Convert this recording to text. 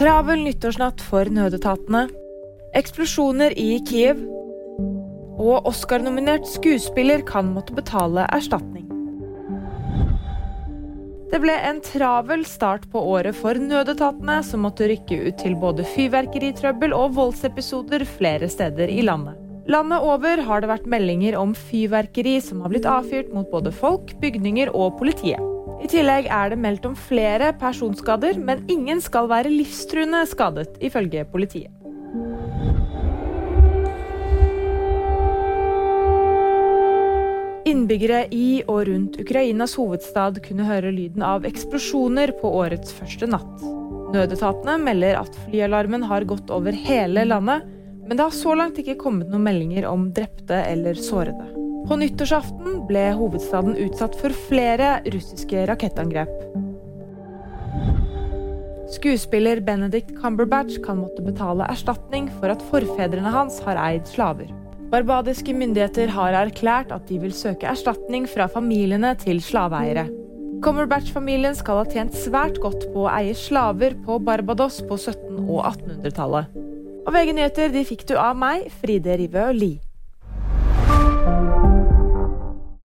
Travel nyttårsnatt for nødetatene. Eksplosjoner i Kiev. Og Oscar-nominert skuespiller kan måtte betale erstatning. Det ble en travel start på året for nødetatene, som måtte rykke ut til både fyrverkeritrøbbel og voldsepisoder flere steder i landet. Landet over har det vært meldinger om fyrverkeri som har blitt avfyrt mot både folk, bygninger og politiet. I tillegg er det meldt om flere personskader, men ingen skal være livstruende skadet, ifølge politiet. Innbyggere i og rundt Ukrainas hovedstad kunne høre lyden av eksplosjoner på årets første natt. Nødetatene melder at flyalarmen har gått over hele landet, men det har så langt ikke kommet noen meldinger om drepte eller sårede. På nyttårsaften ble hovedstaden utsatt for flere russiske rakettangrep. Skuespiller Benedict Cumberbatch kan måtte betale erstatning for at forfedrene hans har eid slaver. Barbadiske myndigheter har erklært at de vil søke erstatning fra familiene til slaveeiere. Cumberbatch-familien skal ha tjent svært godt på å eie slaver på Barbados på 1700- og 1800-tallet. Og VG nyheter de fikk du av meg, Fride Rivø Lie.